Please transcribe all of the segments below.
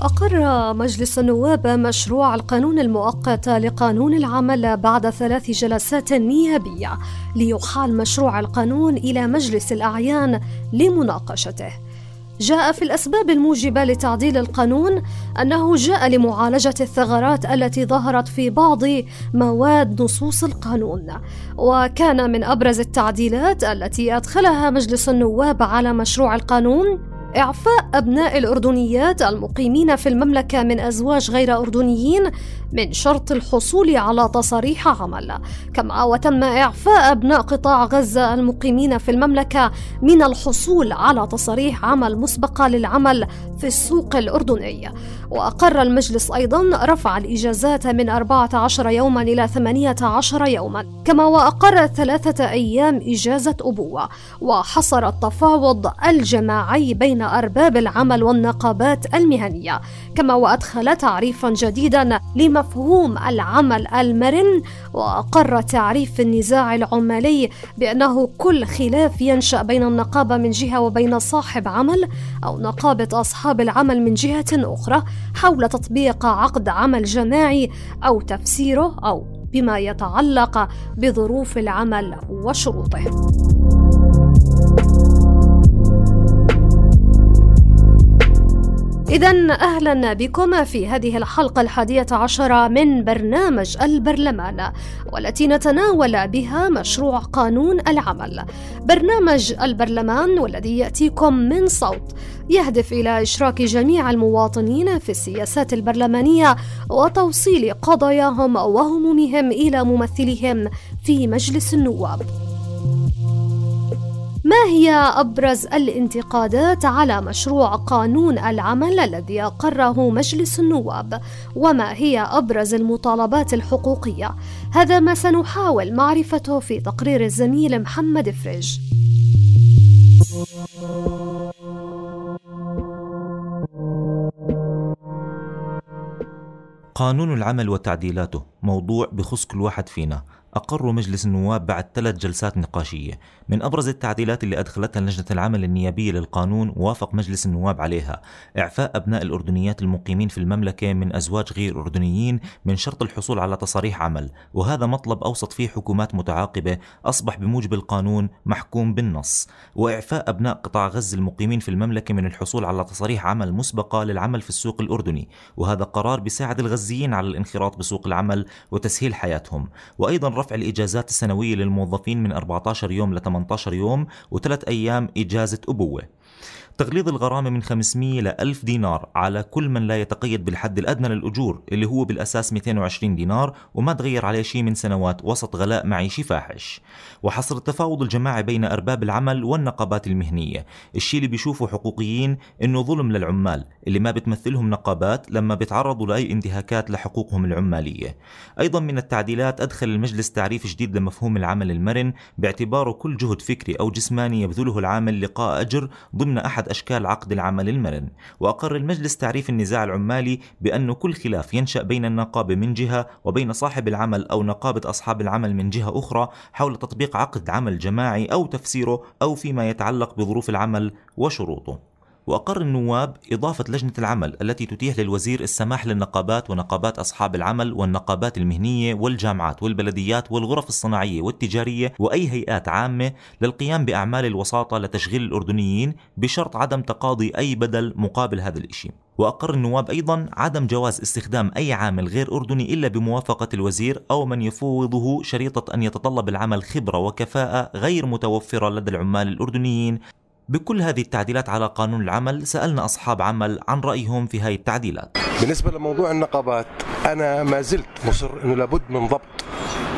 أقر مجلس النواب مشروع القانون المؤقت لقانون العمل بعد ثلاث جلسات نيابية ليحال مشروع القانون إلى مجلس الأعيان لمناقشته. جاء في الأسباب الموجبة لتعديل القانون أنه جاء لمعالجة الثغرات التي ظهرت في بعض مواد نصوص القانون، وكان من أبرز التعديلات التي أدخلها مجلس النواب على مشروع القانون إعفاء أبناء الأردنيات المقيمين في المملكة من أزواج غير أردنيين من شرط الحصول على تصاريح عمل. كما وتم إعفاء أبناء قطاع غزة المقيمين في المملكة من الحصول على تصاريح عمل مسبقة للعمل في السوق الأردني. وأقر المجلس أيضا رفع الإجازات من 14 يوما إلى 18 يوما. كما وأقر ثلاثة أيام إجازة أبوة. وحصر التفاوض الجماعي بين أرباب العمل والنقابات المهنية كما وأدخل تعريفا جديدا لمفهوم العمل المرن وأقر تعريف النزاع العمالي بأنه كل خلاف ينشأ بين النقابة من جهة وبين صاحب عمل أو نقابة أصحاب العمل من جهة أخرى حول تطبيق عقد عمل جماعي أو تفسيره أو بما يتعلق بظروف العمل وشروطه. إذا أهلا بكم في هذه الحلقة الحادية عشرة من برنامج البرلمان والتي نتناول بها مشروع قانون العمل. برنامج البرلمان والذي يأتيكم من صوت يهدف إلى إشراك جميع المواطنين في السياسات البرلمانية وتوصيل قضاياهم وهمومهم إلى ممثلهم في مجلس النواب. ما هي أبرز الانتقادات على مشروع قانون العمل الذي أقره مجلس النواب؟ وما هي أبرز المطالبات الحقوقية؟ هذا ما سنحاول معرفته في تقرير الزميل محمد فريج قانون العمل وتعديلاته موضوع بخص كل واحد فينا. أقر مجلس النواب بعد ثلاث جلسات نقاشية. من أبرز التعديلات اللي أدخلتها لجنة العمل النيابية للقانون وافق مجلس النواب عليها. إعفاء أبناء الأردنيات المقيمين في المملكة من أزواج غير أردنيين من شرط الحصول على تصاريح عمل. وهذا مطلب أوسط فيه حكومات متعاقبة أصبح بموجب القانون محكوم بالنص. وإعفاء أبناء قطاع غزة المقيمين في المملكة من الحصول على تصاريح عمل مسبقة للعمل في السوق الأردني. وهذا قرار بيساعد الغزيين على الانخراط بسوق العمل وتسهيل حياتهم. وأيضا رفع الإجازات السنوية للموظفين من 14 يوم ل 18 يوم وثلاث أيام إجازة أبوة. تغليظ الغرامة من 500 ل 1000 دينار على كل من لا يتقيد بالحد الأدنى للأجور اللي هو بالأساس 220 دينار وما تغير عليه شيء من سنوات وسط غلاء معيشي فاحش. وحصر التفاوض الجماعي بين أرباب العمل والنقابات المهنية. الشيء اللي بيشوفه حقوقيين إنه ظلم للعمال اللي ما بتمثلهم نقابات لما بيتعرضوا لأي انتهاكات لحقوقهم العمالية. أيضا من التعديلات أدخل المجلس تعريف جديد لمفهوم العمل المرن باعتباره كل جهد فكري أو جسماني يبذله العامل لقاء أجر ضمن أحد أشكال عقد العمل المرن وأقر المجلس تعريف النزاع العمالي بأنه كل خلاف ينشأ بين النقابة من جهة وبين صاحب العمل أو نقابة أصحاب العمل من جهة أخرى حول تطبيق عقد عمل جماعي أو تفسيره أو فيما يتعلق بظروف العمل وشروطه. وأقر النواب إضافة لجنة العمل التي تتيح للوزير السماح للنقابات ونقابات أصحاب العمل والنقابات المهنية والجامعات والبلديات والغرف الصناعية والتجارية وأي هيئات عامة للقيام بأعمال الوساطة لتشغيل الأردنيين بشرط عدم تقاضي أي بدل مقابل هذا الإشي. وأقر النواب أيضا عدم جواز استخدام أي عامل غير أردني إلا بموافقة الوزير أو من يفوضه شريطة أن يتطلب العمل خبرة وكفاءة غير متوفرة لدى العمال الأردنيين بكل هذه التعديلات على قانون العمل سألنا أصحاب عمل عن رأيهم في هذه التعديلات. بالنسبة لموضوع النقابات أنا ما زلت مصر أنه لابد من ضبط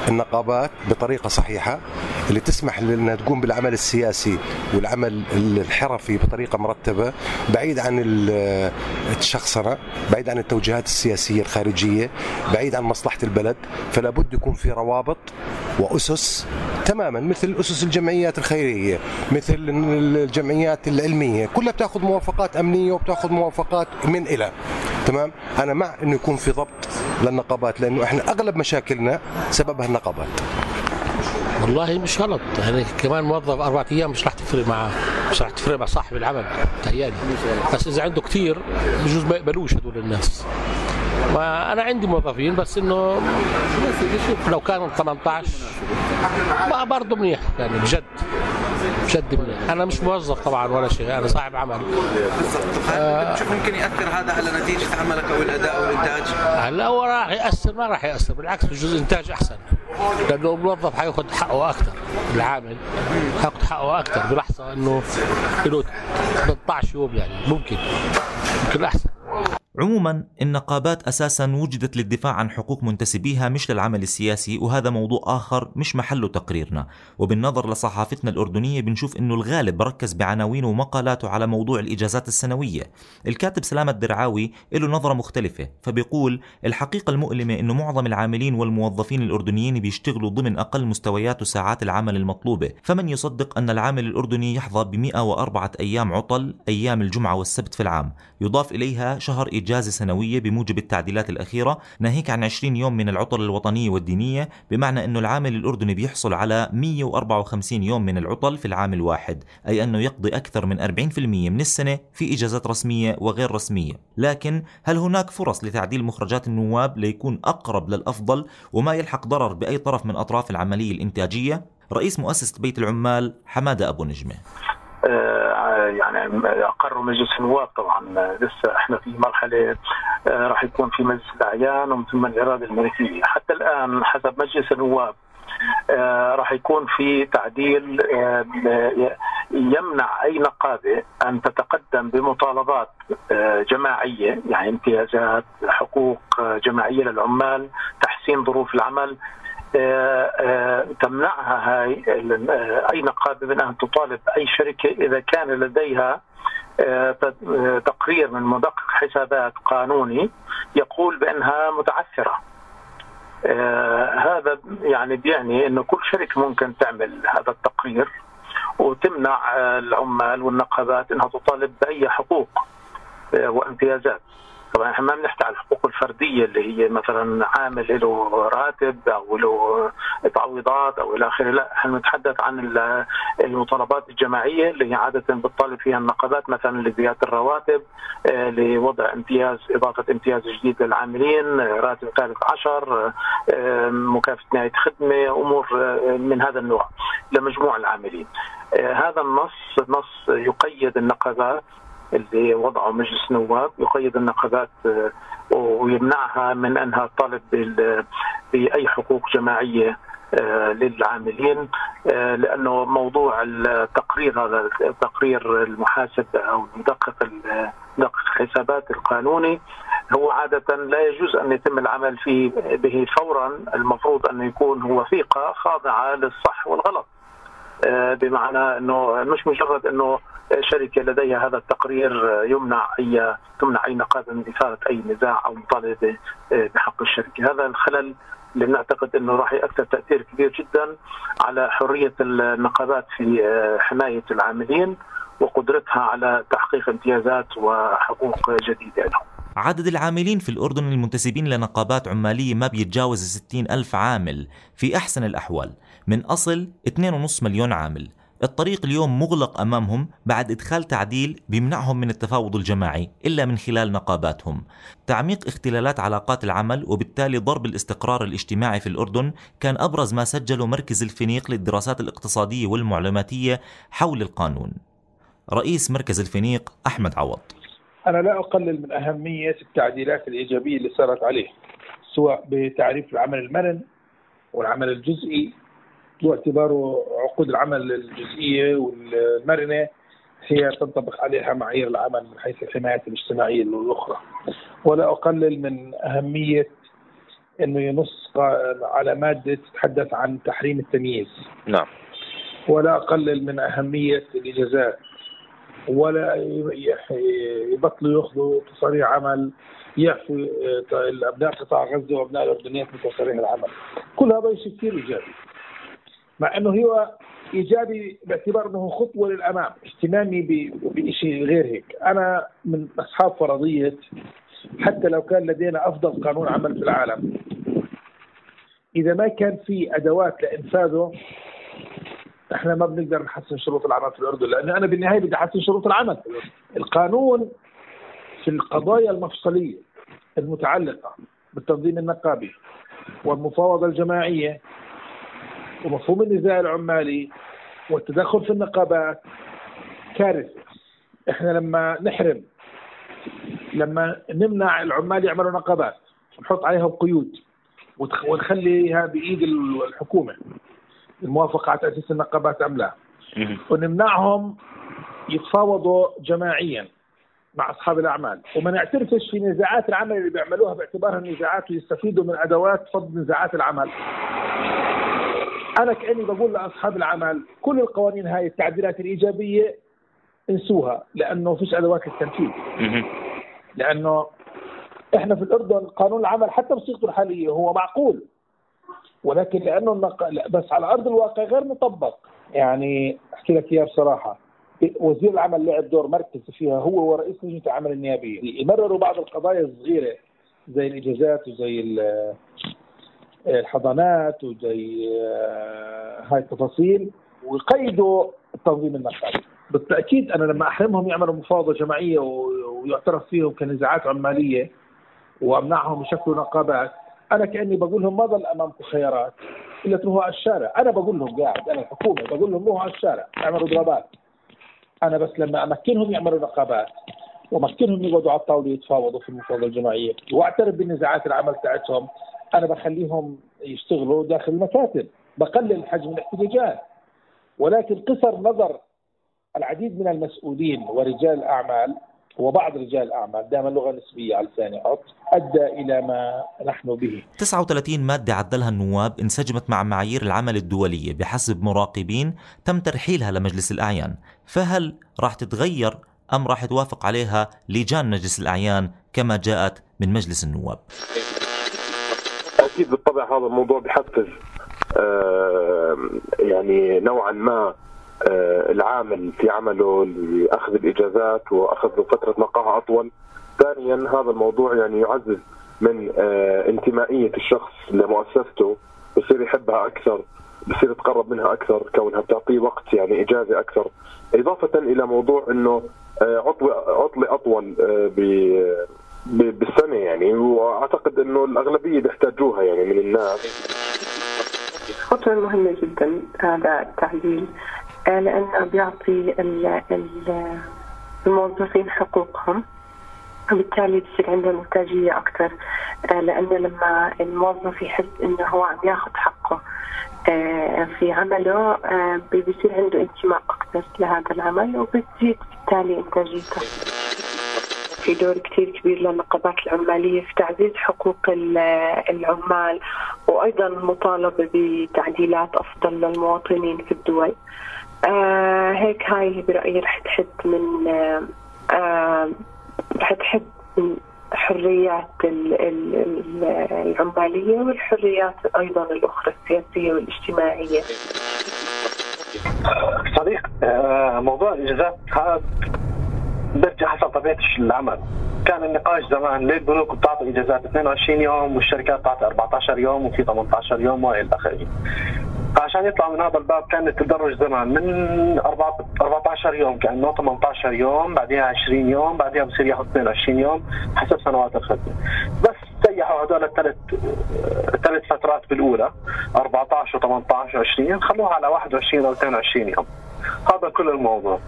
النقابات بطريقة صحيحة اللي تسمح لنا تقوم بالعمل السياسي والعمل الحرفي بطريقة مرتبة بعيد عن الشخصنة بعيد عن التوجيهات السياسية الخارجية بعيد عن مصلحة البلد فلا بد يكون في روابط وأسس تماما مثل أسس الجمعيات الخيرية مثل الجمعيات العلمية كلها بتاخذ موافقات أمنية وبتاخذ موافقات من إلى. تمام؟ أنا مع إنه يكون في ضبط للنقابات لأنه إحنا أغلب مشاكلنا سببها النقابات والله مش غلط. يعني كمان موظف أربع أيام مش راح تفرق معه مش راح تفرق مع صاحب العمل تهيألي. بس إذا عنده كثير بجوز ما يقبلوش هدول الناس. وأنا عندي موظفين بس إنه لو كانوا 18 ما برضه منيح يعني بجد. بجد منيح أنا مش موظف طبعا ولا شيء أنا صاحب عمل. بالضبط. آه بتشوف ممكن يأثر هذا على نتيجة عملك أو الأداء أو الإنتاج؟ هلا هو راح يأثر ما راح يأثر بالعكس بجوز إنتاج أحسن. لأنه الموظف حيأخذ حقه أكثر العامل حيأخذ حقه أكثر بلحظة إنه له 13 يوم يعني ممكن. ممكن أحسن. عموما النقابات أساسا وجدت للدفاع عن حقوق منتسبيها مش للعمل السياسي وهذا موضوع آخر مش محله تقريرنا. وبالنظر لصحافتنا الأردنية بنشوف إنه الغالب بركز بعناوينه ومقالاته على موضوع الإجازات السنوية. الكاتب سلامة الدرعاوي له نظرة مختلفة فبيقول الحقيقة المؤلمة إنه معظم العاملين والموظفين الأردنيين بيشتغلوا ضمن أقل مستويات وساعات العمل المطلوبة. فمن يصدق أن العامل الأردني يحظى ب 104 أيام عطل أيام الجمعة والسبت في العام يضاف إليها شهر إجازة سنوية بموجب التعديلات الأخيرة ناهيك عن 20 يوم من العطل الوطنية والدينية بمعنى أنه العامل الأردني بيحصل على 154 يوم من العطل في العام الواحد أي أنه يقضي أكثر من 40% من السنة في إجازات رسمية وغير رسمية لكن هل هناك فرص لتعديل مخرجات النواب ليكون أقرب للأفضل وما يلحق ضرر بأي طرف من أطراف العملية الإنتاجية؟ رئيس مؤسسة بيت العمال حمادة أبو نجمة يعني أقر مجلس النواب طبعا. لسه إحنا في مرحلة آه، راح يكون في مجلس الأعيان ومن ثم الإرادة الملكية. حتى الآن حسب مجلس النواب آه، راح يكون في تعديل يمنع أي نقابة أن تتقدم بمطالبات جماعية يعني امتيازات حقوق جماعية للعمال تحسين ظروف العمل. آه، آه، تمنعها هاي آه، أي نقابة من أن تطالب أي شركة إذا كان لديها تقرير من مدقق حسابات قانوني يقول بأنها متعثرة. هذا يعني بيعني انه كل شركة ممكن تعمل هذا التقرير وتمنع العمال والنقابات إنها تطالب بأي حقوق وامتيازات. طبعا إحنا ما بنحكي عن الحقوق الفردية اللي هي مثلا عامل له راتب أو له تعويضات أو إلى آخره لا إحنا بنتحدث عن المطالبات الجماعية اللي هي عادة بتطالب فيها النقابات مثلا لزيادة الرواتب آه، لوضع امتياز إضافة امتياز جديد للعاملين راتب ثالث عشر آه، مكافأة نهاية خدمة أمور آه، من هذا النوع لمجموع العاملين. هذا النص نص يقيد النقابات اللي وضعه مجلس النواب يقيد النقابات آه، ويمنعها من أنها تطالب بأي حقوق جماعية آه، للعاملين آه، لأنه موضوع التقرير هذا تقرير المحاسب أو مدقق مدقق الحسابات القانوني هو عادة لا يجوز أن يتم العمل فيه به فورا المفروض أن يكون هو ثقة خاضعة للصح والغلط. بمعنى أنه مش مجرد أنه شركة لديها هذا التقرير يمنع اي تمنع أي نقابه من إثارة أي نزاع أو مطالبة بحق الشركة، هذا الخلل اللي بنعتقد إنه راح يأثر تأثير كبير جدا على حرية النقابات في حماية العاملين وقدرتها على تحقيق امتيازات وحقوق جديدة لهم. عدد العاملين في الأردن المنتسبين لنقابات عمالية ما بيتجاوز 60 ألف عامل في أحسن الأحوال من أصل 2.5 مليون عامل الطريق اليوم مغلق أمامهم بعد إدخال تعديل بيمنعهم من التفاوض الجماعي إلا من خلال نقاباتهم. تعميق اختلالات علاقات العمل وبالتالي ضرب الاستقرار الاجتماعي في الأردن كان أبرز ما سجله مركز الفينيق للدراسات الاقتصادية والمعلوماتية حول القانون. رئيس مركز الفينيق أحمد عوض. أنا لا أقلل من أهمية التعديلات الإيجابية اللي صارت عليه سواء بتعريف العمل المرن والعمل الجزئي باعتباره عقود العمل الجزئية والمرنة هي تنطبق عليها معايير العمل من حيث الحمايات الاجتماعية الأخرى. ولا أقلل من أهمية إنه ينص على مادة تتحدث عن تحريم التمييز. نعم. ولا أقلل من أهمية الإجازات. ولا يبطلوا يأخذوا تصاريح عمل يعفوا ابناء قطاع غزة وأبناء الاردنيين من تصاريح العمل. كل هذا شيء كثير إيجابي. مع أنه هو إيجابي باعتبار أنه خطوة للأمام اهتمامي بشيء غير هيك. أنا من أصحاب فرضية حتى لو كان لدينا أفضل قانون عمل في العالم. إذا ما كان في أدوات لإنفاذه إحنا ما بنقدر نحسن شروط العمل في الأردن لأن أنا بالنهاية بدي أحسن شروط العمل. القانون في القضايا المفصلية المتعلقة بالتنظيم النقابي والمفاوضة الجماعية ومفهوم النزاع العمالي والتدخل في النقابات كارثة. إحنا لما نحرم لما نمنع العمال يعملوا نقابات ونحط عليها قيود ونخليها بإيد الحكومة الموافقة على تأسيس النقابات أم لا. ونمنعهم يتفاوضوا جماعيا مع أصحاب الأعمال. وما نعترفش في نزاعات العمل اللي بيعملوها باعتبارها نزاعات ويستفيدوا من أدوات فض نزاعات العمل. أنا كأني بقول لأصحاب العمل كل القوانين هاي التعديلات الإيجابية انسوها لأنه فيش أدوات للتنفيذ. لأنه إحنا في الأردن قانون العمل حتى بصيغته الحالية هو معقول. ولكن لأنه النق... بس على أرض الواقع غير مطبق. يعني أحكي لك اياها بصراحة. وزير العمل لعب دور مركزي فيها هو ورئيس لجنة العمل النيابية. يمرروا بعض القضايا الصغيرة زي الإجازات وزي الحضانات وزي آه، هاي التفاصيل ويقيدوا التنظيم النقابي بالتأكيد أنا لما أحرمهم يعملوا مفاوضة جماعية ويعترف فيهم كنزاعات عمالية وأمنعهم يشكلوا نقابات أنا كأني بقول لهم ما ضل أمامكم خيارات؟ إلا تروحوا على الشارع. أنا بقول لهم قاعد أنا الحكومة بقول لهم روحوا على الشارع اعملوا ضربات. أنا بس لما أمكنهم يعملوا نقابات وأمكنهم يقعدوا على الطاولة يتفاوضوا في المفاوضة الجماعية وأعترف بنزاعات العمل تاعتهم أنا بخليهم يشتغلوا داخل المكاتب بقلل حجم الاحتجاجات. ولكن قصر نظر العديد من المسؤولين ورجال الاعمال وبعض رجال الأعمال دائما لغة نسبية على لساني أدى إلى ما نحن به. 39 مادة عدلها النواب انسجمت مع معايير العمل الدولية بحسب مراقبين تم ترحيلها لمجلس الأعيان. فهل راح تتغير أم راح توافق عليها لجان مجلس الأعيان كما جاءت من مجلس النواب؟ أكيد بالطبع هذا الموضوع بحفز آه يعني نوعا ما آه، العامل في عمله لأخذ الإجازات وأخذ فترة نقاهة أطول. ثانيا هذا الموضوع يعني يعزز من آه، انتمائية الشخص لمؤسسته بصير يحبها أكثر بصير يتقرب منها أكثر كونها بتعطيه وقت يعني إجازة أكثر. إضافة إلى موضوع إنه عطله عطلة أطول بالسنة يعني وأعتقد إنه الأغلبية بيحتاجوها يعني من الناس. خطوة مهمة جدا هذا التعديل آه، لأنه بيعطي الموظفين حقوقهم وبالتالي بصير عندهم إنتاجية أكثر. آه، لأنه لما الموظف يحس إنه هو عم ياخذ حقه آه، في عمله بصير عنده انتماء أكثر لهذا العمل وبتزيد بالتالي إنتاجيته. في دور كثير كبير للنقابات العمالية في تعزيز حقوق العمال وأيضا المطالبة بتعديلات أفضل للمواطنين في الدول. آه هيك هاي برأيي رح تحد من آه, رح تحد من حريات العمالية والحريات أيضا الأخرى السياسية والاجتماعية. صديق آه، موضوع الإجازات هذا برجع حسب طبيعة العمل. كان النقاش زمان ليه البنوك بتعطي اجازات 22 يوم والشركات بتعطي 14 يوم وفي 18 يوم وإلى آخره. فعشان يطلع من هذا الباب كان التدرج زمان من 14 يوم كأنه 18 يوم بعدين 20 يوم بعدين بصير ياخذ 22 يوم حسب سنوات الخدمة. بس سيحوا هذول الثلاث ثلاث فترات بالأولى 14 و18 و20 خلوها على 21 أو 22 يوم. هذا كل الموضوع.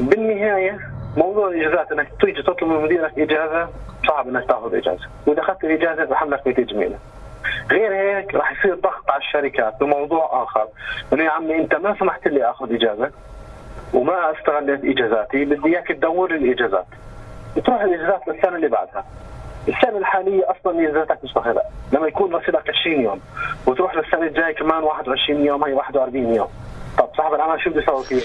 بالنهاية موضوع الإجازات إنك تيجي تطلب من مديرك إجازة صعب إنك تأخذ إجازة. وإذا أخذت الاجازه بحملك بتجميله غير هيك راح يصير ضغط على الشركات بموضوع آخر. إنه يا عمي أنت ما سمحت لي أخذ إجازة وما استغليت إجازاتي بدي إياك تدور الإجازات. بتروح الإجازات للسنة اللي بعدها. السنة الحالية أصلا ميزاتك مستغله لما يكون رصيدك 20 يوم وتروح للسنة الجاية كمان 21 يوم هي 41 يوم. طب صاحب العمل شو بده يسوي فيه؟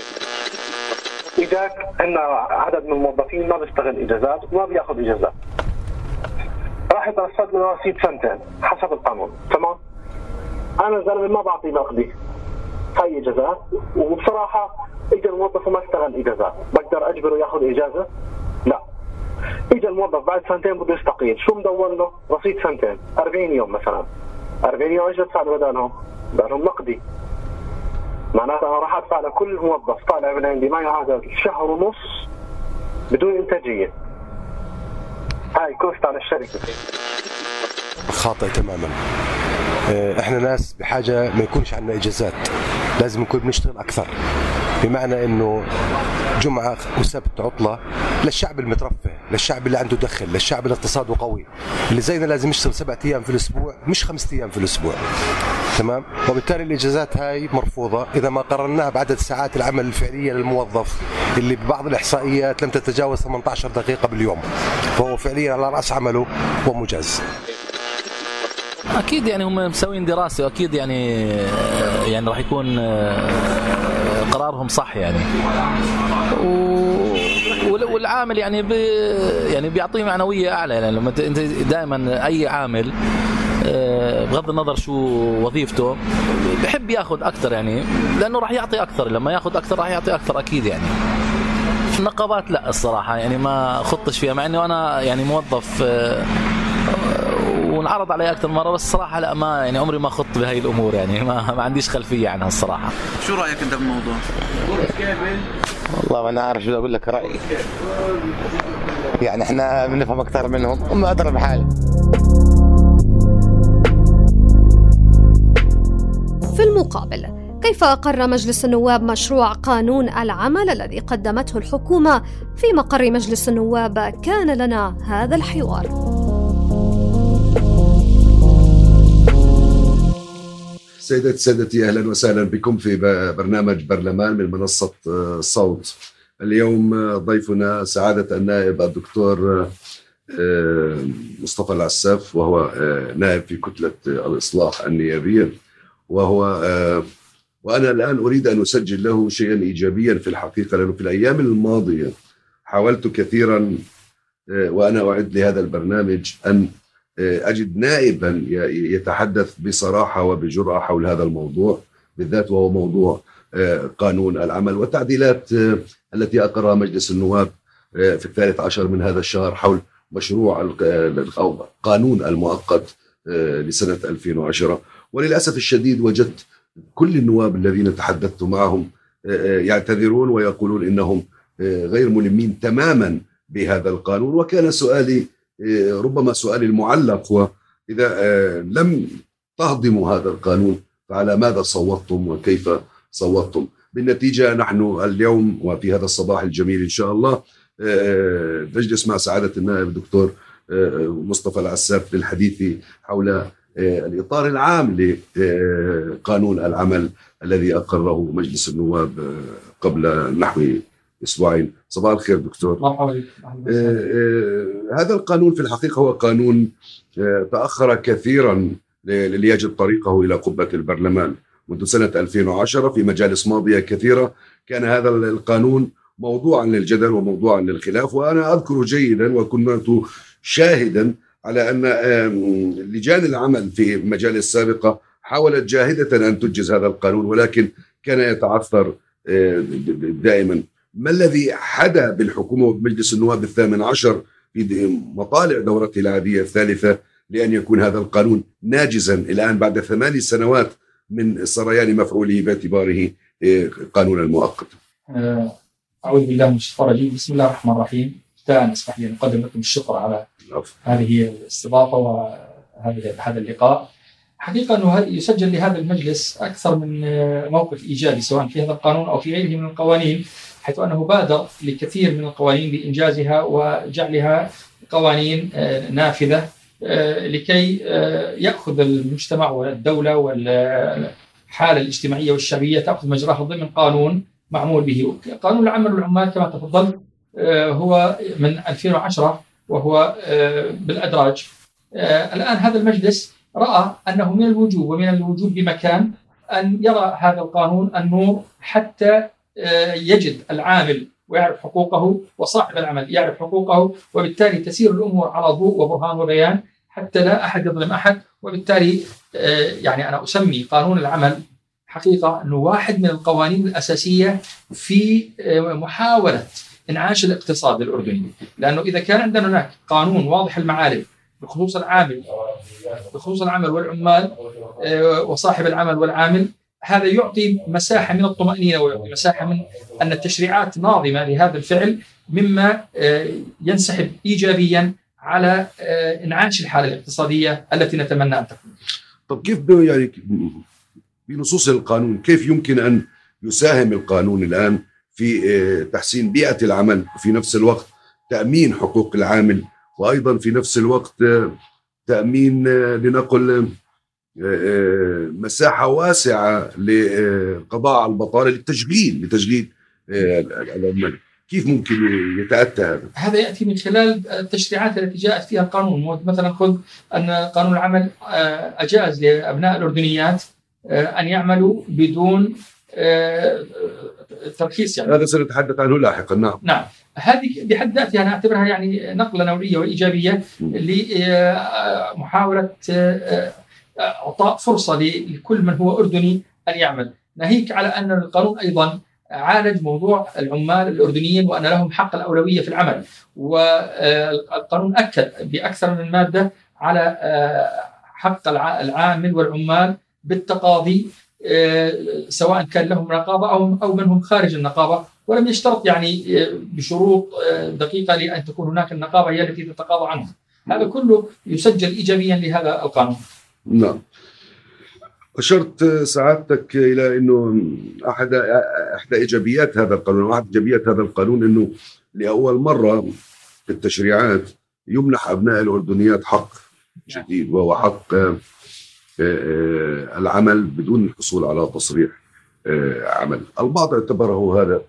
اجاك عندنا عدد من الموظفين ما بيستغل اجازات وما بيأخذ اجازات راح يترصد له رصيد سنتين حسب القانون تمام؟ أنا زلمه ما بعطي نقدي هاي اجازات وبصراحة اجى الموظف وما استغل اجازات بقدر أجبره يأخذ اجازه؟ لا اجى الموظف بعد سنتين بده يستقيل شو مدور له؟ رصيد سنتين 40 يوم مثلا 40 يوم إيش بدفع له بدالهم؟ بدالهم نقدي معناتها راح أدفع لكل موظف طالع من عندي ما يعادل شهر ونص بدون إنتاجية. هاي كوست على الشركة. خاطئ تماما. آه، إحنا ناس بحاجة ما يكونش عندنا إجازات. لازم نكون بنشتغل أكثر. بمعنى إنه جمعة وسبت عطلة للشعب المترفه للشعب اللي عنده دخل للشعب اللي اقتصاده قوي اللي زينا لازم يشتغل سبعة أيام في الأسبوع مش خمسة أيام في الأسبوع. تمام؟ وبالتالي الإجازات هاي مرفوضة. إذا ما قارناها بعدد ساعات العمل الفعلية للموظف اللي ببعض الإحصائيات لم تتجاوز 18 دقيقة باليوم فهو فعليا على رأس عمله ومجاز. أكيد يعني هم مسوين دراسة وأكيد يعني يعني راح يكون قرارهم صح يعني. والعامل يعني بي يعني بيعطيه معنوية أعلى يعني. لما أنت دائما أي عامل بغض النظر شو وظيفته بحب ياخذ أكثر يعني لأنه راح يعطي أكثر. لما ياخذ أكثر راح يعطي أكثر أكيد يعني. النقابات لا الصراحة يعني ما خطش فيها مع انه أنا يعني موظف وانعرض علي أكثر مرة بس الصراحه لا ما يعني عمري ما خضت بهي الأمور يعني ما, ما عنديش خلفية عنها الصراحة. شو رأيك أنت بالموضوع؟ والله ما أنا عارف شو أقول لك رأيي. يعني إحنا بنفهم أكثر منهم هم ادرى بحالي في المقابل كيف أقر مجلس النواب مشروع قانون العمل الذي قدمته الحكومة في مقر مجلس النواب كان لنا هذا الحوار؟ سيداتي سادتي أهلا وسهلا بكم في برنامج برلمان من منصة آه، صوت. اليوم آه، ضيفنا سعادة النائب الدكتور آه، مصطفى العساف وهو نائب في كتلة الإصلاح النيابية. وهو وأنا الآن أريد أن أسجل له شيئا ايجابيا في الحقيقة لأنه في الأيام الماضية حاولت كثيرا وأنا أعد لهذا البرنامج أن أجد نائبا يتحدث بصراحة وبجرأة حول هذا الموضوع بالذات وهو موضوع آه، قانون العمل والتعديلات آه، التي أقرها مجلس النواب آه، في الثالث عشر من هذا الشهر حول مشروع أو قانون المؤقت لسنة 2010 وللأسف الشديد وجدت كل النواب الذين تحدثت معهم يعتذرون ويقولون إنهم غير ملمين تماما بهذا القانون. وكان سؤالي ربما سؤالي المعلق هو إذا آه، لم تهضموا هذا القانون فعلى ماذا صوتتم وكيف صوتتم؟ بالنتيجة نحن اليوم وفي هذا الصباح الجميل إن شاء الله آه، نجلس مع سعادة النائب الدكتور آه، مصطفى العساف للحديث حول الإطار العام لقانون العمل الذي أقره مجلس النواب قبل نحو أسبوعين صباح الخير دكتور. مرحبا آه، آه، هذا القانون في الحقيقة هو قانون آه، تأخر كثيرا ليجد طريقه إلى قبة البرلمان. منذ سنة 2010 في مجالس ماضية كثيرة كان هذا القانون موضوعا للجدل وموضوعا للخلاف وأنا أذكر جيدا وكنت شاهدا على أن لجان العمل في المجالس السابقة حاولت جاهدة أن تنجز هذا القانون ولكن كان يتعثر دائما. ما الذي حدا بالحكومة وبمجلس النواب الثامن عشر في مطالع دورته العادية الثالثة لأن يكون هذا القانون ناجزا الآن بعد ثماني سنوات من سريان مفعوله باعتباره إيه، قانونا مؤقتا آه، أعوذ بالله من الشيطان الرجيم. بسم الله الرحمن الرحيم. ابتداء أسمح لي أن أقدم لكم الشكر على هذه الاستضافة وهذه هذا اللقاء. حقيقة أنه يسجل لهذا المجلس أكثر من آه، موقف إيجابي سواء في هذا القانون أو في غيره من القوانين. حيث أنه بادر لكثير من القوانين بإنجازها وجعلها قوانين آه، نافذة آه، لكي آه، يأخذ المجتمع والدولة والحالة الاجتماعية والشعبية تأخذ مجراها ضمن قانون معمول به. قانون العمل والعمال كما تفضل هو من 2010 وهو بالأدراج. الآن هذا المجلس رأى أنه من الوجوب ومن الوجوب بمكان أن يرى هذا القانون النور حتى يجد العامل ويعرف حقوقه وصاحب العمل يعرف حقوقه وبالتالي تسير الأمور على ضوء وبرهان وبيان حتى لا أحد يظلم أحد. وبالتالي يعني أنا أسمي قانون العمل حقيقة أنه واحد من القوانين الأساسية في محاولة إنعاش الاقتصاد الأردني، لأنه إذا كان عندنا هناك قانون واضح المعالم بخصوص العامل بخصوص العمل والعمال وصاحب العمل والعامل هذا يعطي مساحة من الطمأنينة ويعطي مساحة من أن التشريعات ناظمة لهذا الفعل مما ينسحب ايجابيا على إنعاش الحالة الاقتصادية التي نتمنى أن تكون. طب كيف يعني بنصوص القانون كيف يمكن أن يساهم القانون الآن في تحسين بيئة العمل وفي نفس الوقت تأمين حقوق العامل وأيضا في نفس الوقت تأمين لنقل مساحة واسعة للقضاء على البطاله للتشغيل لتشغيل العمال. كيف ممكن يتأتى هذا؟ هذا يأتي من خلال التشريعات التي جاءت فيها القانون. مثلا خذ أن قانون العمل أجاز لأبناء الأردنيات أن يعملوا بدون ترخيص يعني. هذا سنتحدث عنه لاحقا. نعم. نعم. هذه بحد ذاتها أنا أعتبرها يعني نقلة نوعية وايجابيه لمحاوله أعطاء فرصة لكل من هو أردني أن يعمل، ناهيك على أن القانون أيضا عالج موضوع العمال الأردنيين وأن لهم حق الأولوية في العمل، والقانون أكد بأكثر من مادة على حق العامل والعمال بالتقاضي سواء كان لهم نقابه أو أو من هم خارج النقابة ولم يشترط يعني بشروط دقيقة لأن تكون هناك النقابة هي التي تتقاضى عنهم. هذا كله يسجل ايجابيا لهذا القانون. نعم. أشرت سعادتك إلى إنه أحد إحدى إيجابيات هذا القانون واحد إيجابيات هذا القانون إنه لأول مرة في التشريعات يمنح أبناء الأردنيات حق جديد وهو حق العمل بدون الحصول على تصريح عمل البعض اعتبره هذا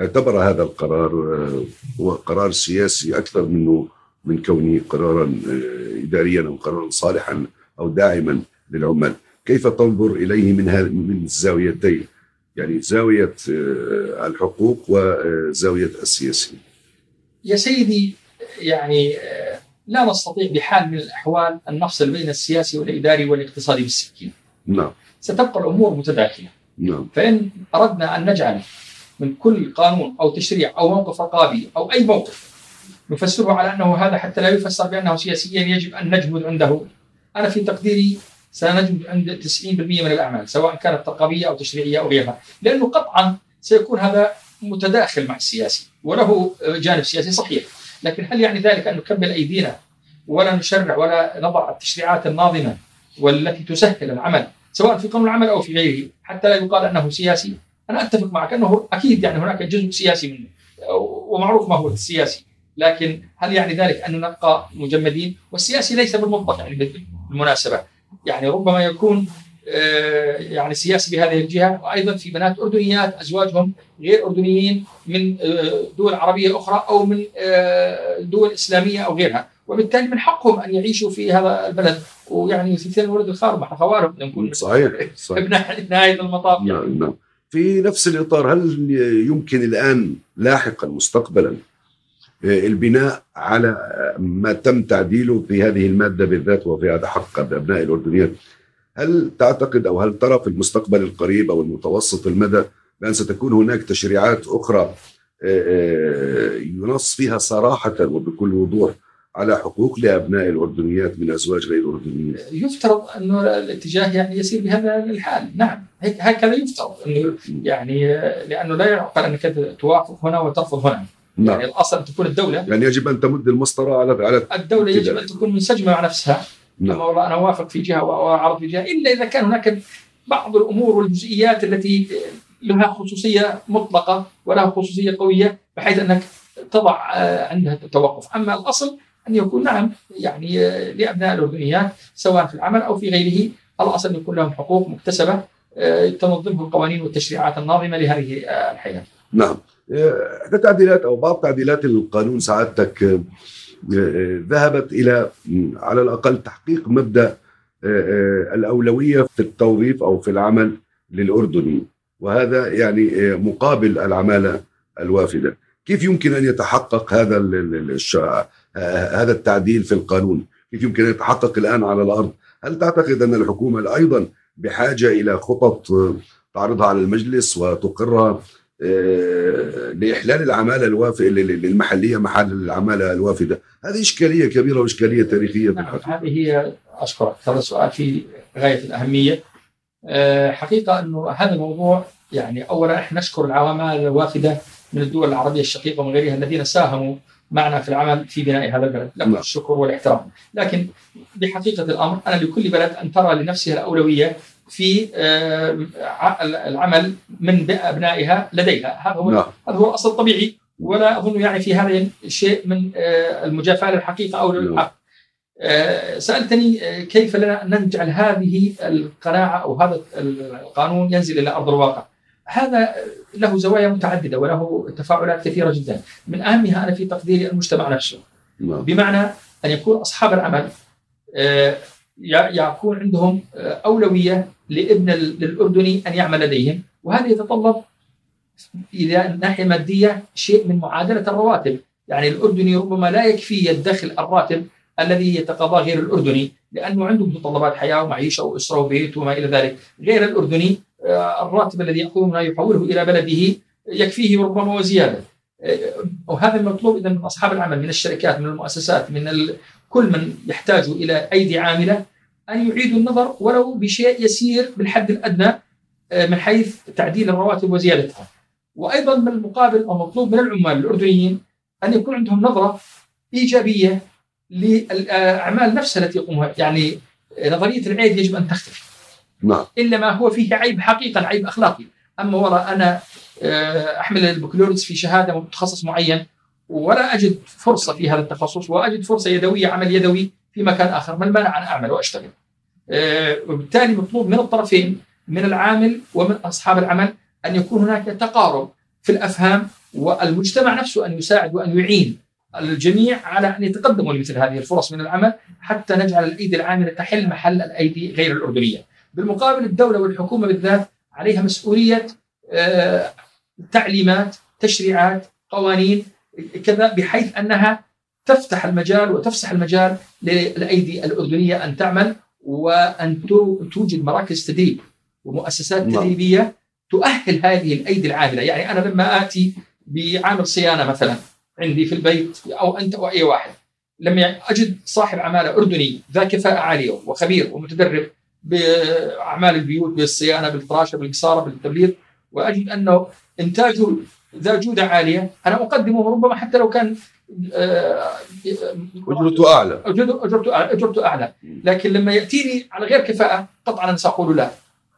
اعتبر هذا القرار هو قرار سياسي أكثر منه من كونه قرارا اداريا أو قرارا صالحا أو داعما للعمال كيف تنظر إليه من من الزاويتين يعني زاوية الحقوق وزاوية السياسي يا سيدي يعني لا نستطيع بحال من الأحوال أن نفصل بين السياسي والإداري والاقتصادي بالسكين. نعم. ستبقى الأمور متداخلة. نعم. فإن أردنا أن نجعل من كل قانون أو تشريع أو موقف رقابي أو أي موقف نفسره على أنه هذا حتى لا يفسر بأنه سياسيا يجب أن نجمد عنده. أنا في تقديري سنجمد عند 90% من الأعمال سواء كانت رقابيه أو تشريعية أو غيرها، لأنه قطعا سيكون هذا متداخل مع السياسي وله جانب سياسي صحيح. لكن هل يعني ذلك أن نكمل أيدينا ولا نشرع ولا نضع التشريعات الناظمة والتي تسهل العمل سواء في قانون العمل أو في غيره حتى لا يقال أنه سياسي أنا أتفق معك أنه أكيد يعني هناك جزء سياسي منه ومعروف ما هو السياسي لكن هل يعني ذلك أن نبقى مجمدين؟ والسياسي ليس بالمطلق يعني بالمناسبة. يعني ربما يكون يعني سياسي بهذه الجهة وأيضا في بنات أردنيات أزواجهم غير أردنيين من دول عربية أخرى أو من دول إسلامية أو غيرها. وبالتالي من حقهم أن يعيشوا في هذا البلد. ويعني ثلثين الولد الخارج إحنا خوارم نكون صحيح صحيح. نهايه المطاف. نعم نعم. في نفس الإطار هل يمكن الآن لاحقا مستقبلا البناء على ما تم تعديله في هذه المادة بالذات وفي هذا حق أبناء الاردنيات هل تعتقد أو هل ترى في المستقبل القريب أو المتوسط المدى بأن ستكون هناك تشريعات أخرى ينص فيها صراحة وبكل وضوح على حقوق لأبناء الأردنيات من أزواج غير أردنيين. يفترض انه الاتجاه يعني يسير بهذا الحال، نعم هكذا يفترض انه يعني لأنه لا يعقل أنك توافق هنا وترفض هنا. نعم. يعني الأصل أن تكون الدولة يعني يجب أن تمد المسطرة على على الدولة يجب أن تكون منسجمة مع نفسها نعم. اما والله أنا أوافق في جهة وأعرض في جهة إلا إذا كان هناك بعض الأمور والجزئيات التي لها خصوصية مطلقة ولها خصوصية قوية بحيث أنك تضع عندها توقف، أما الأصل أن يكون نعم يعني لأبناء الاردنيات سواء في العمل أو في غيره الأصل أن يكون لهم حقوق مكتسبة تنظمه القوانين والتشريعات الناظمة لهذه الحياة. نعم. إحدى تعديلات أو بعض تعديلات القانون سعادتك ذهبت إلى على الأقل تحقيق مبدأ الأولوية في التوظيف أو في العمل للاردنيين وهذا يعني مقابل العمالة الوافدة. كيف يمكن أن يتحقق هذا هذا التعديل في القانون؟ كيف يمكن أن يتحقق الآن على الأرض؟ هل تعتقد أن الحكومة أيضا بحاجة إلى خطط تعرضها على المجلس وتقرها؟ آه، لاحلال العمالة الوافده المحليه محل العمالة الوافده هذه إشكالية كبيرة وإشكالية تاريخية نعم هذه هي اشكرك هذا السؤال في غاية الأهمية. آه، حقيقة إنه هذا الموضوع يعني اولا إحنا نشكر العوامل الوافدة من الدول العربية الشقيقة ومن غيرها الذين ساهموا معنا في العمل في بناء هذا البلد. لهم نعم. الشكر والاحترام. لكن بحقيقة الأمر أنا لكل بلد أن ترى لنفسها الأولوية في آه، العمل من أبنائها لديها هذا هو نعم. هذا هو الأصل الطبيعي ولا أظن يعني في هذا شيء من آه، المجافاة للحقيقة أو للحق نعم. آه، سألتني كيف لنا أن نجعل هذه القناعة أو هذا القانون ينزل إلى أرض الواقع هذا له زوايا متعددة وله تفاعلات كثيرة جدا من أهمها أنا في تقديري المجتمع نفسه نعم. بمعنى أن يكون أصحاب العمل يكون عندهم أولوية لابن الاردني أن يعمل لديهم. وهذا يتطلب إذا الناحيه الماديه شيء من معادلة الرواتب. يعني الأردني ربما لا يكفي الدخل الراتب الذي يتقاضاه غير الأردني لأنه عنده متطلبات حياة ومعيشة وأسرة وبيت وما إلى ذلك. غير الأردني آه، الراتب الذي منها يحوله إلى بلده يكفيه ربما وزيادة. آه، وهذا المطلوب اذا من أصحاب العمل من الشركات من المؤسسات من كل من يحتاج إلى أيدي عاملة أن يعيدوا النظر ولو بشيء يسير بالحد الأدنى آه، من حيث تعديل الرواتب وزيادتها. وأيضا من المقابل أو مطلوب من العمال الأردنيين أن يكون عندهم نظرة إيجابية للأعمال نفسها التي يقومها. يعني نظرية العيب يجب أن تختفي. نعم. إلا ما هو فيه عيب حقيقة عيب أخلاقي. أما وراء أنا آه، أحمل البكالوريوس في شهادة متخصص معين ولا أجد فرصة في هذا التخصص وأجد فرصة يدوية عمل يدوي في مكان آخر ما المانع أن أعمل وأشتغل آه، وبالتالي مطلوب من الطرفين من العامل ومن أصحاب العمل أن يكون هناك تقارب في الأفهام والمجتمع نفسه أن يساعد وأن يعين الجميع على أن يتقدموا لمثل هذه الفرص من العمل حتى نجعل الايدي العاملة تحل محل الأيدي غير الأردنية. بالمقابل الدولة والحكومة بالذات عليها مسؤولية آه، تعليمات، تشريعات، قوانين كذا بحيث أنها تفتح المجال وتفسح المجال للأيدي الأردنية أن تعمل وأن توجد مراكز تدريب ومؤسسات نعم. تدريبية تؤهل هذه الأيدي العاملة، يعني أنا لما آتي بعامل صيانة مثلا عندي في البيت أو أنت أو أي واحد لما أجد صاحب عماله أردني ذا كفاءة عالية وخبير ومتدرب بأعمال البيوت بالصيانة بالفراشة بالقصاره بالتبليط وأجد أنه إنتاجه ذا جودة عالية. أنا أقدمه ربما حتى لو كان أجرته أعلى. أجرته أعلى أجرته أعلى. لكن لما يأتيني على غير كفاءة قطعا أنا سأقول لا.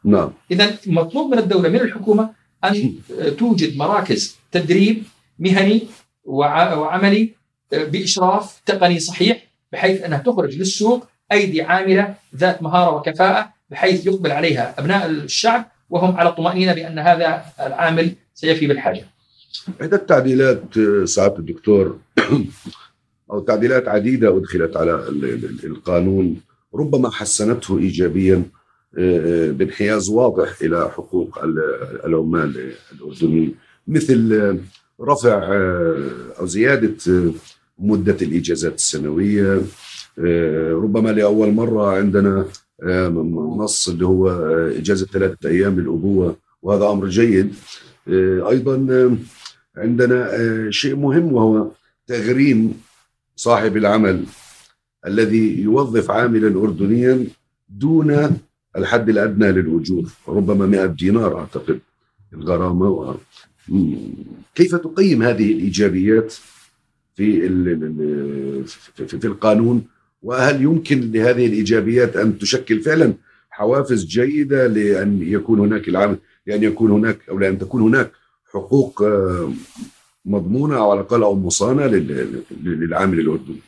نعم. اذا مطلوب من الدولة من الحكومة أن توجد مراكز تدريب مهني وعملي بإشراف تقني صحيح بحيث أنها تخرج للسوق أيدي عاملة ذات مهارة وكفاءة بحيث يقبل عليها أبناء الشعب وهم على طمأنينة بأن هذا العامل سيفي بالحاجة. عدة تعديلات سعادة الدكتور أو تعديلات عديدة أدخلت على القانون ربما حسنته إيجابيا آه، بانحياز واضح إلى حقوق العمال الأردنيين مثل رفع آه، أو زيادة مدة الإجازات السنوية آه، ربما لأول مرة عندنا نص اللي هو إجازة ثلاثة أيام للأبوة وهذا أمر جيد أيضا عندنا آه، شيء مهم وهو تغريم صاحب العمل الذي يوظف عاملا أردنيا دون الحد الأدنى للأجور ربما 100 دينار أعتقد الغرامة و... كيف تقيم هذه الإيجابيات في في القانون؟ وهل يمكن لهذه الإيجابيات أن تشكل فعلا حوافز جيدة لأن يكون هناك العمل لأن يكون هناك أو لأن تكون هناك حقوق آه، مضمونة أو على الأقل أو مصانة للعامل الاردني.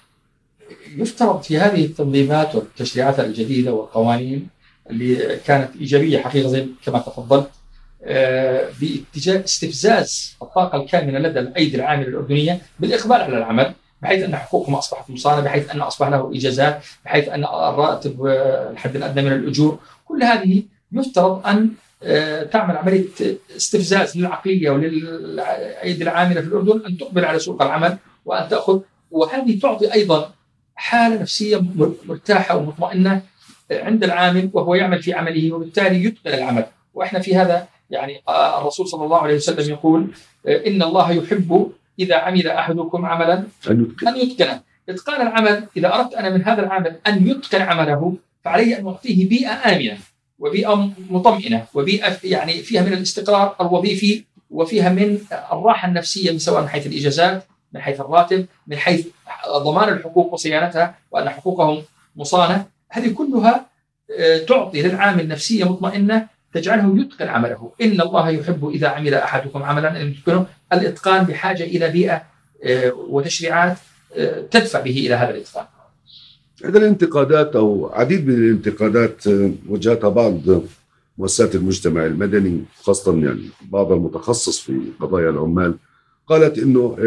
يفترض في هذه التنظيمات والتشريعات الجديدة والقوانين اللي كانت إيجابية حقيقة زي كما تفضلت آه، باتجاه استفزاز الطاقة الكامنة لدى الأيدي العاملة الأردنية بالإقبال على العمل بحيث أن حقوقهم أصبحت مصانة بحيث أن أصبح له إجازات بحيث أن الراتب الحد الأدنى من الأجور كل هذه يفترض أن آه، تعمل عملية استفزاز للعقلية وللأيدي العاملة في الأردن أن تقبل على سوق العمل وأن تأخذ وهذه تعطي أيضا حالة نفسية مرتاحة ومطمئنة عند العامل وهو يعمل في عمله وبالتالي يتقن العمل. وإحنا في هذا يعني آه، الرسول صلى الله عليه وسلم يقول آه، إن الله يحب إذا عمل أحدكم عملا أن يتقنه إتقان العمل إذا أردت أنا من هذا العمل أن يتقن عمله فعلي أن أعطيه بيئة آمنة. وبيئة مطمئنة وبيئة يعني فيها من الاستقرار الوظيفي وفيها من الراحة النفسية من سواء من حيث الإجازات من حيث الراتب من حيث ضمان الحقوق وصيانتها وأن حقوقهم مصانة. هذه كلها آه، تعطي للعامل نفسيه مطمئنة تجعله يتقن عمله. إن الله يحب إذا عمل أحدكم عملا أن يتقنه الإتقان بحاجة إلى بيئة آه، وتشريعات آه، تدفع به إلى هذا الإتقان. هذه الانتقادات أو عديد من الانتقادات وجهتها بعض مؤسسات المجتمع المدني خاصة يعني بعض المتخصص في قضايا العمال. قالت إنه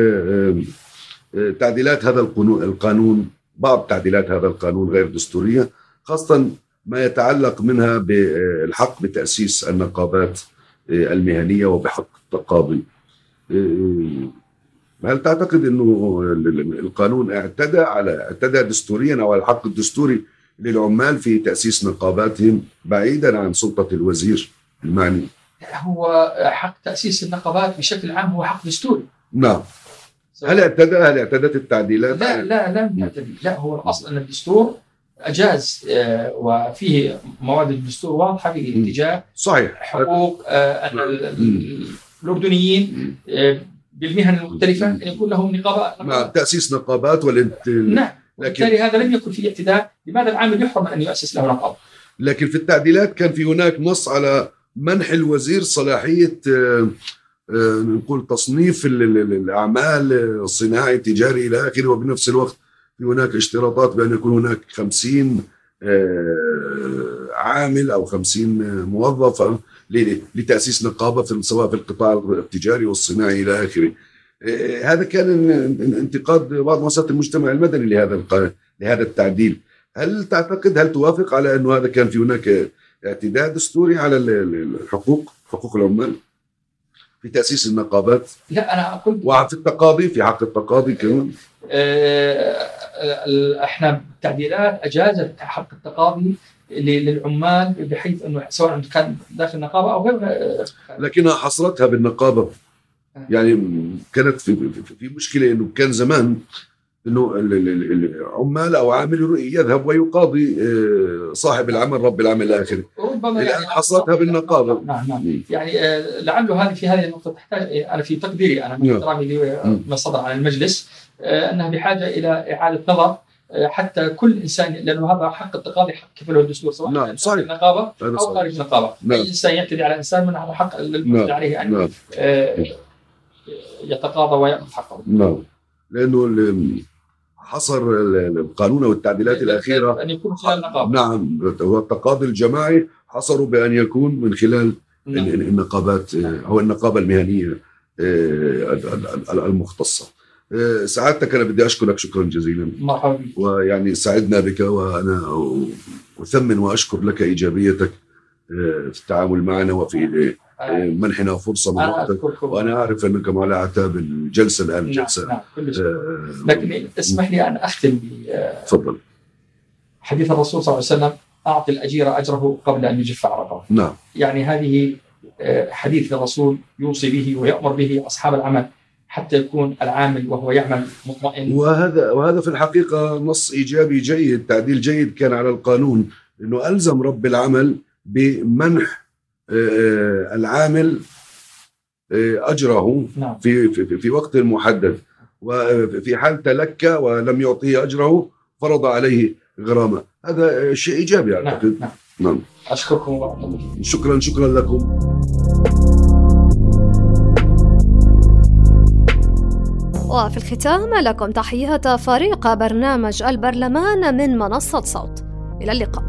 تعديلات هذا القانون بعض تعديلات هذا القانون غير دستورية خاصة ما يتعلق منها بالحق بتأسيس النقابات المهنية وبحق التقاضي. هل تعتقد إنه القانون اعتدى على اعتدى دستوريا أو على الحق الدستوري للعمال في تأسيس نقاباتهم بعيدا عن سلطة الوزير المعني؟ هو حق تأسيس النقابات بشكل عام هو حق دستوري. نعم. هل اعتدى هل اعتدت التعديلات؟ لا لا لم يعتدي، لا هو الأصل أن الدستور أجاز آه، وفيه مواد الدستور واضحة في اتجاه صحيح حقوق آه، الاردنيين بالمهن المختلفة أن يكون لهم نقابات نعم تأسيس نقابات والانت... نعم وبالتالي هذا لم يكن فيه اعتداء لماذا العامل يحرم أن يؤسس له نقابة؟ لكن في التعديلات كان في هناك نص على منح الوزير صلاحية نقول تصنيف الأعمال الصناعي التجاري إلى آخره وبنفس الوقت في هناك اشتراطات بأن يكون هناك خمسين آه، عامل أو خمسين موظف. لتأسيس نقابة في سواء في القطاع التجاري والصناعي إلى آخره. آه، هذا كان انتقاد بعض مؤسسات المجتمع المدني لهذا لهذا التعديل. هل تعتقد هل توافق على انه هذا كان في هناك اعتداء دستوري على الحقوق حقوق العمال في تأسيس النقابات؟ لا أنا أقول وفي التقاضي في حق التقاضي كمان؟ آه، إحنا التعديلات أجازت حق التقاضي للعمال بحيث إنه سواء كان داخل النقابة أو غير لكنها حصرتها بالنقابة. يعني كانت في في مشكلة إنه كان زمان إنه العمال أو عامل يذهب ويقاضي آه، صاحب العمل رب العمل إلى اخره ربما يعني حصلتها بالنقابة. نعم نعم. يعني آه، لعله هذه في هذه النقطة تحتاج أنا في تقديري أنا من نعم. احترامي لما صدر عن المجلس آه، أنها بحاجة إلى إعادة نظر حتى كل إنسان لأنه هذا حق التقاضي حق كفله الدستور سواء نعم صحيح النقابة أو خارج النقابة نعم. اي إنسان يعتدي على إنسان من هذا حق نعم. عليه أن نعم. يتقاضى ويأخذ حقه نعم لأنه حصر القانون والتعديلات الأخيرة أن يكون خلال النقابة نعم هو التقاضي الجماعي حصروا بأن يكون من خلال نعم. النقابات أو النقابة المهنية آه، المختصة سعادتك أنا بدي أشكرك. شكرا جزيلا. مرحبا. ويعني سعدنا بك وأنا أثمن وأشكر لك إيجابيتك آه، في التعامل معنا وفي منحنا فرصة من وقتك. وأنا أعرف أنك على أعتاب الجلسة الآن نعم جلسة نعم آه لكن اسمح لي أن أختم تفضل. حديث الرسول صلى الله عليه وسلم أعطي الأجير أجره قبل أن يجف عرقه. نعم. يعني هذه آه، حديث الرسول يوصي به ويأمر به أصحاب العمل. حتى يكون العامل وهو يعمل مطمئن. وهذا وهذا في الحقيقة نص إيجابي جيد تعديل جيد كان على القانون إنه ألزم رب العمل بمنح آه، العامل آه، أجره نعم. في, في في وقت محدد. وفي حال تلكى ولم يعطيه أجره فرض عليه غرامة. هذا شيء إيجابي نعم، أعتقد. نعم. نعم. أشكركم الله. شكرا شكرا لكم. وفي الختام لكم تحيات فريق برنامج البرلمان من منصة صوت. إلى اللقاء.